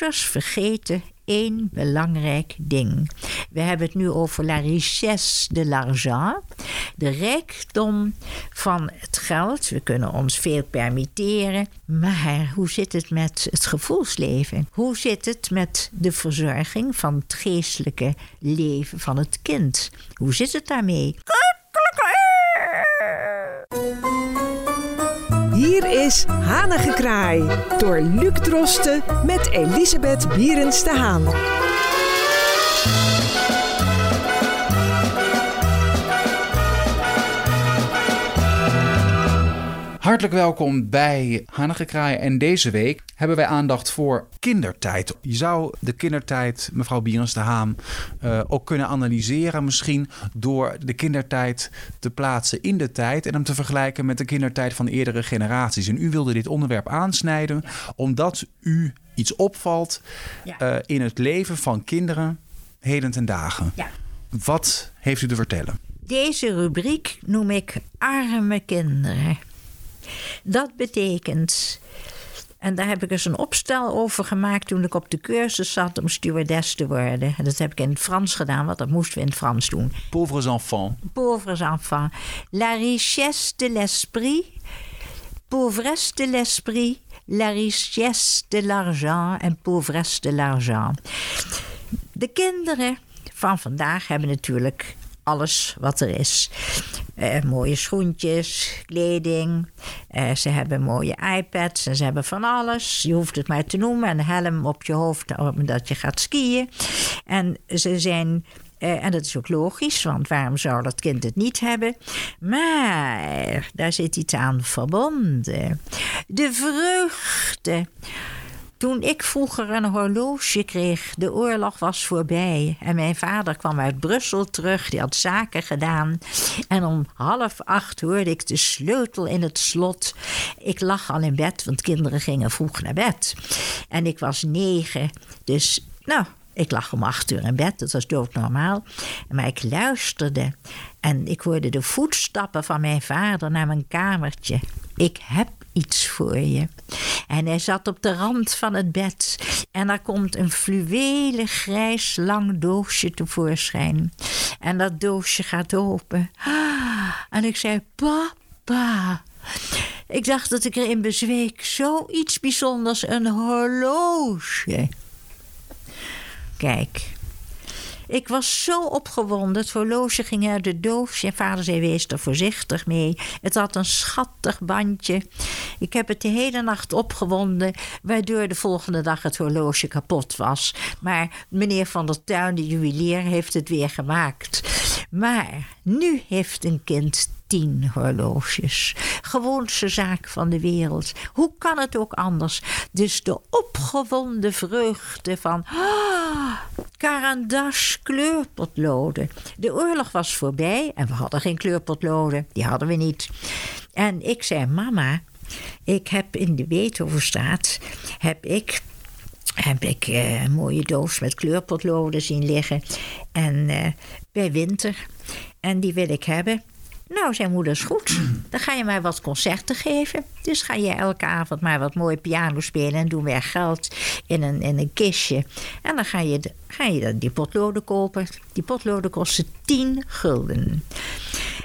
ouders vergeten één belangrijk ding. We hebben het nu over la richesse de l'argent. De rijkdom van het geld. We kunnen ons veel permitteren. Maar hoe zit het met het gevoelsleven? Hoe zit het met de verzorging van het geestelijke leven van het kind? Hoe zit het daarmee? Is Hanengekraai door Luc Drosten met Elisabeth Bierens de Haan. Hartelijk welkom bij Hanengekraai. En deze week hebben wij aandacht voor kindertijd. Je zou de kindertijd, mevrouw Bierens de Haan, uh, ook kunnen analyseren misschien door de kindertijd te plaatsen in de tijd en hem te vergelijken met de kindertijd van eerdere generaties. En u wilde dit onderwerp aansnijden omdat u iets opvalt Ja. uh, in het leven van kinderen heden ten dagen. Ja. Wat heeft u te vertellen? Deze rubriek noem ik arme kinderen. Dat betekent, en daar heb ik eens een opstel over gemaakt toen ik op de cursus zat om stewardess te worden. En dat heb ik in het Frans gedaan, want dat moesten we in het Frans doen. Pauvres enfants. Pauvres enfants. La richesse de l'esprit, pauvresse de l'esprit, la richesse de l'argent en pauvresse de l'argent. De kinderen van vandaag hebben natuurlijk alles wat er is. Eh, mooie schoentjes, kleding. eh, ze hebben mooie iPads en ze hebben van alles. Je hoeft het maar te noemen. Een helm op je hoofd omdat je gaat skiën. En ze zijn. eh, en dat is ook logisch, want waarom zou dat kind het niet hebben? Maar daar zit iets aan verbonden. De vreugde. Toen ik vroeger een horloge kreeg, de oorlog was voorbij. En mijn vader kwam uit Brussel terug, die had zaken gedaan. En om half acht hoorde ik de sleutel in het slot. Ik lag al in bed, want kinderen gingen vroeg naar bed. En ik was negen, dus nou, ik lag om acht uur in bed, dat was doodnormaal. Maar ik luisterde en ik hoorde de voetstappen van mijn vader naar mijn kamertje. Ik heb iets voor je. En hij zat op de rand van het bed. En daar komt een fluwelen grijs lang doosje tevoorschijn. En dat doosje gaat open. Ah, En ik zei: Papa. Ik dacht dat ik erin bezweek. Zoiets bijzonders, een horloge. Kijk. Ik was zo opgewonden. Het horloge ging uit de doos. En vader zei: Wees er voorzichtig mee. Het had een schattig bandje. Ik heb het de hele nacht opgewonden. Waardoor de volgende dag het horloge kapot was. Maar meneer Van der Tuin, de juwelier, heeft het weer gemaakt. Maar nu heeft een kind tien horloges. Gewoonste zaak van de wereld. Hoe kan het ook anders? Dus de opgewonden vreugde van. Ah, kleurpotloden. De oorlog was voorbij en we hadden geen kleurpotloden. Die hadden we niet. En ik zei: Mama, ik heb in de Beethovenstraat. heb ik heb ik eh, een mooie doos met kleurpotloden zien liggen. En eh, bij winter. En die wil ik hebben. Nou, zei moeder, is goed. Dan ga je mij wat concerten geven. Dus ga je elke avond maar wat mooi piano spelen... en doen we er geld in een, in een kistje. En dan ga je, de- ga je die potloden kopen. Die potloden kosten 10 gulden.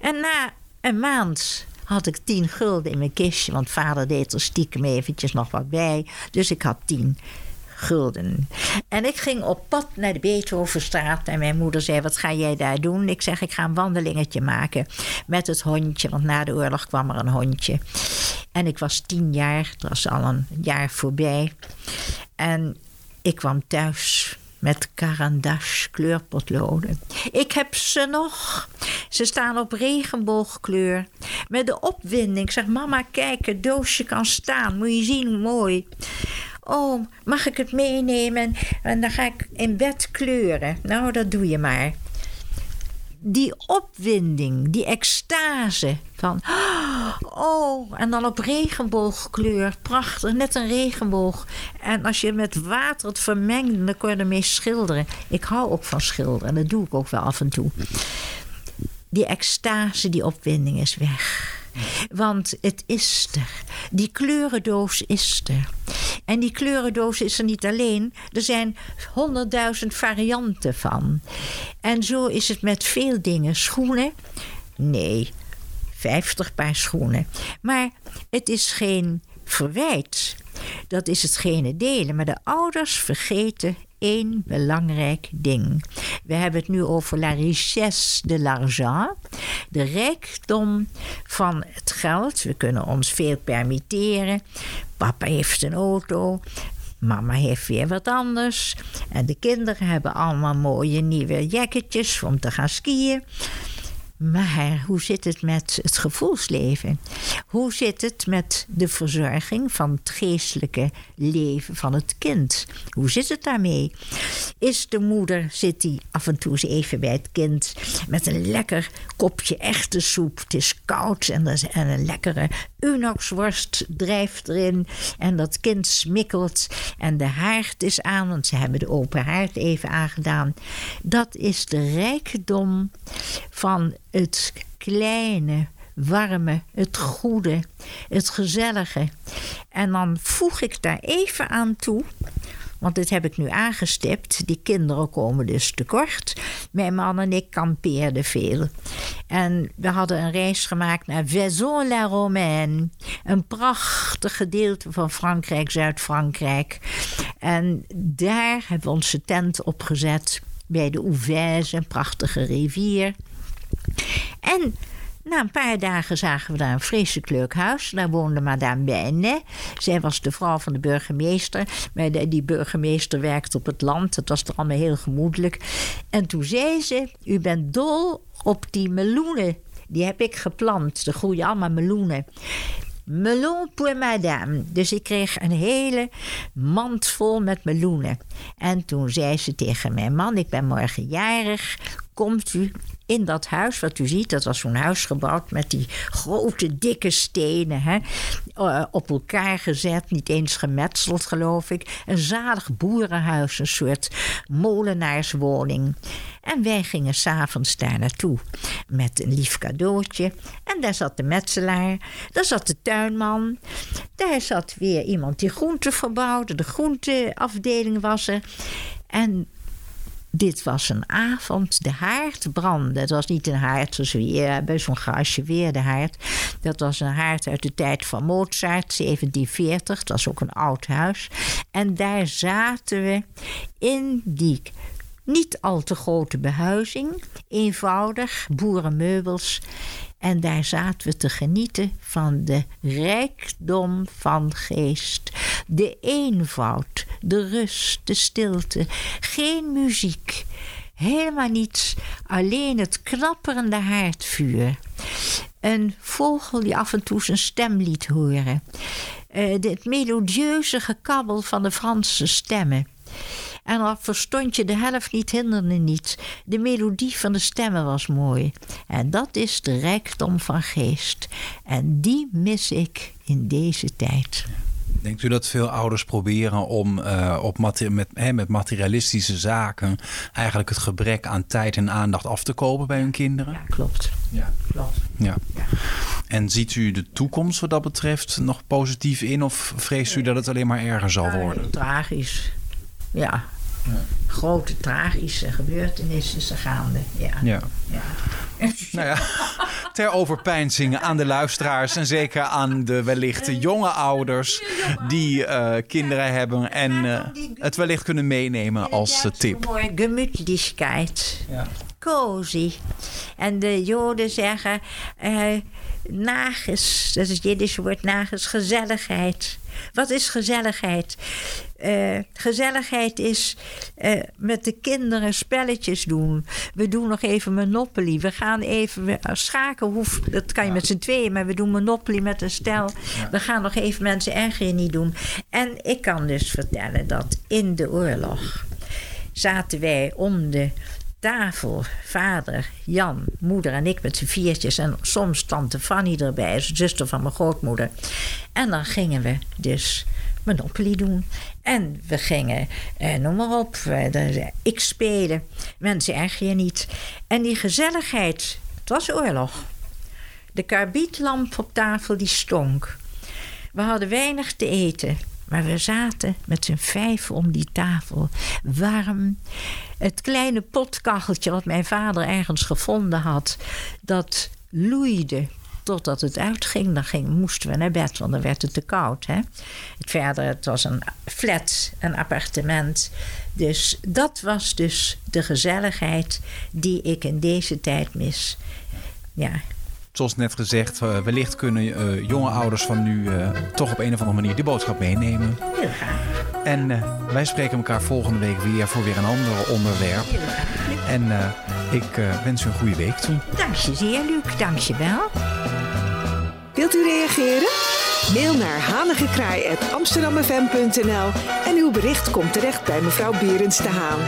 En na een maand had ik 10 gulden in mijn kistje... want vader deed er stiekem eventjes nog wat bij. Dus ik had 10 En ik ging op pad naar de Beethovenstraat en mijn moeder zei: Wat ga jij daar doen? Ik zeg: Ik ga een wandelingetje maken met het hondje, want na de oorlog kwam er een hondje. En ik was tien jaar, het was al een jaar voorbij. En ik kwam thuis met Carandache kleurpotloden. Ik heb ze nog. Ze staan op regenboogkleur. Met de opwinding. Ik zeg, mama, kijk, het doosje kan staan. Moet je zien mooi. Oh, mag ik het meenemen? En dan ga ik in bed kleuren. Nou, dat doe je maar. Die opwinding, die extase van... Oh, en dan op regenboogkleur. Prachtig, net een regenboog. En als je met water het vermengt, dan kun je ermee schilderen. Ik hou ook van schilderen, dat doe ik ook wel af en toe. Die extase, die opwinding is weg. Want het is er. Die kleurendoos is er. En die kleurendoos is er niet alleen. Er zijn honderdduizend varianten van. En zo is het met veel dingen. Schoenen? Nee, 50 paar schoenen. Maar het is geen verwijt. Dat is hetgene delen. Maar de ouders vergeten één belangrijk ding. We hebben het nu over la richesse de l'argent. De rijkdom van het geld. We kunnen ons veel permitteren. Papa heeft een auto. Mama heeft weer wat anders. En de kinderen hebben allemaal mooie nieuwe jacketjes om te gaan skiën. Maar hoe zit het met het gevoelsleven? Hoe zit het met de verzorging van het geestelijke leven van het kind? Hoe zit het daarmee? Is de moeder, zit die af en toe eens even bij het kind met een lekker kopje echte soep? Het is koud en, en een lekkere unoxworst drijft erin en dat kind smikkelt en de haard is aan, want ze hebben de open haard even aangedaan. Dat is de rijkdom van het kleine, warme, het goede, het gezellige. En dan voeg ik daar even aan toe. Want dit heb ik nu aangestipt. Die kinderen komen dus tekort. Mijn man en ik kampeerden veel. En we hadden een reis gemaakt naar Vaison-la-Romaine. Een prachtig gedeelte van Frankrijk, Zuid-Frankrijk. En daar hebben we onze tent opgezet. Bij de Ouvèze, een prachtige rivier. En na een paar dagen zagen we daar een vreselijk leuk huis. Daar woonde Madame Bijne. Zij was de vrouw van de burgemeester. Maar die burgemeester werkte op het land. Het was er allemaal heel gemoedelijk. En toen zei ze: U bent dol op die meloenen. Die heb ik geplant. Er groeien allemaal meloenen. Melon pour madame. Dus ik kreeg een hele mand vol met meloenen. En toen zei ze tegen mijn man: Ik ben morgen jarig. Komt u in dat huis, wat u ziet, dat was zo'n huis gebouwd met die grote dikke stenen, hè, eh, op elkaar gezet, niet eens gemetseld, geloof ik. Een zalig boerenhuis, een soort molenaarswoning. En wij gingen s'avonds daar naartoe met een lief cadeautje. En daar zat de metselaar, daar zat de tuinman, daar zat weer iemand die groenten verbouwde, de groenteafdeling was er. En dit was een avond, de haard brandde. Het was niet een haard zoals we hier hebben, zo'n gearchiveerde haard. Dat was een haard uit de tijd van Mozart, 1740. Het was ook een oud huis. En daar zaten we in die niet al te grote behuizing, eenvoudig, boerenmeubels. En daar zaten we te genieten van de rijkdom van geest. De eenvoud, de rust, de stilte. Geen muziek. Helemaal niets. Alleen het knapperende haardvuur. Een vogel die af en toe zijn stem liet horen. Uh, het melodieuze gekabbel van de Franse stemmen. En dan verstond je de helft niet, hinderde niet. De melodie van de stemmen was mooi. En dat is de rijkdom van geest. En die mis ik in deze tijd. Denkt u dat veel ouders proberen om uh, op met, hè, met materialistische zaken eigenlijk het gebrek aan tijd en aandacht af te kopen bij hun kinderen? Ja, klopt. Ja. klopt. Ja. ja. En ziet u de toekomst wat dat betreft nog positief in of vreest u dat het alleen maar erger zal worden? tragisch ja. Grote tragische gebeurtenissen gaande. Ja. ja. ja. nou ja, ter overpeinzing aan de luisteraars en zeker aan de wellicht jonge ouders die uh, kinderen hebben en uh, het wellicht kunnen meenemen als uh, tip. Mooi gemütlichkeit. Ja. Cozy. En de Joden zeggen nages, dat is het Jiddische woord nages, gezelligheid. Wat is gezelligheid? Uh, gezelligheid is uh, met de kinderen spelletjes doen. We doen nog even Monopoly. We gaan even we, schaken. Hoef, dat kan je met z'n tweeën, maar we doen Monopoly met een stel. We gaan nog even mensen erger niet doen. En ik kan dus vertellen dat in de oorlog zaten wij om de tafel, vader, Jan, moeder en ik met z'n viertjes. En soms tante Fanny erbij, zuster van mijn grootmoeder. En dan gingen we dus Monopoly doen. En we gingen, eh, noem maar op, eh, ik spelen. Mensen erg je niet. En die gezelligheid, het was oorlog. De karbietlamp op tafel die stonk. We hadden weinig te eten. Maar we zaten met z'n vijf om die tafel. Warm. Het kleine potkacheltje wat mijn vader ergens gevonden had, dat loeide totdat het uitging. Dan ging, moesten we naar bed, want dan werd het te koud. Hè? Het verder, het was een flat, een appartement. Dus dat was dus de gezelligheid die ik in deze tijd mis. Ja, Zoals net gezegd, uh, wellicht kunnen uh, jonge ouders van nu uh, toch op een of andere manier die boodschap meenemen. En wij spreken elkaar volgende week weer voor weer een ander onderwerp. En ik wens u een goede week toe. Dank je zeer, Luc. Dank je wel. Wilt u reageren? Mail naar hanigekraai.amsterdammefm.nl en uw bericht komt terecht bij mevrouw Berends de Haan.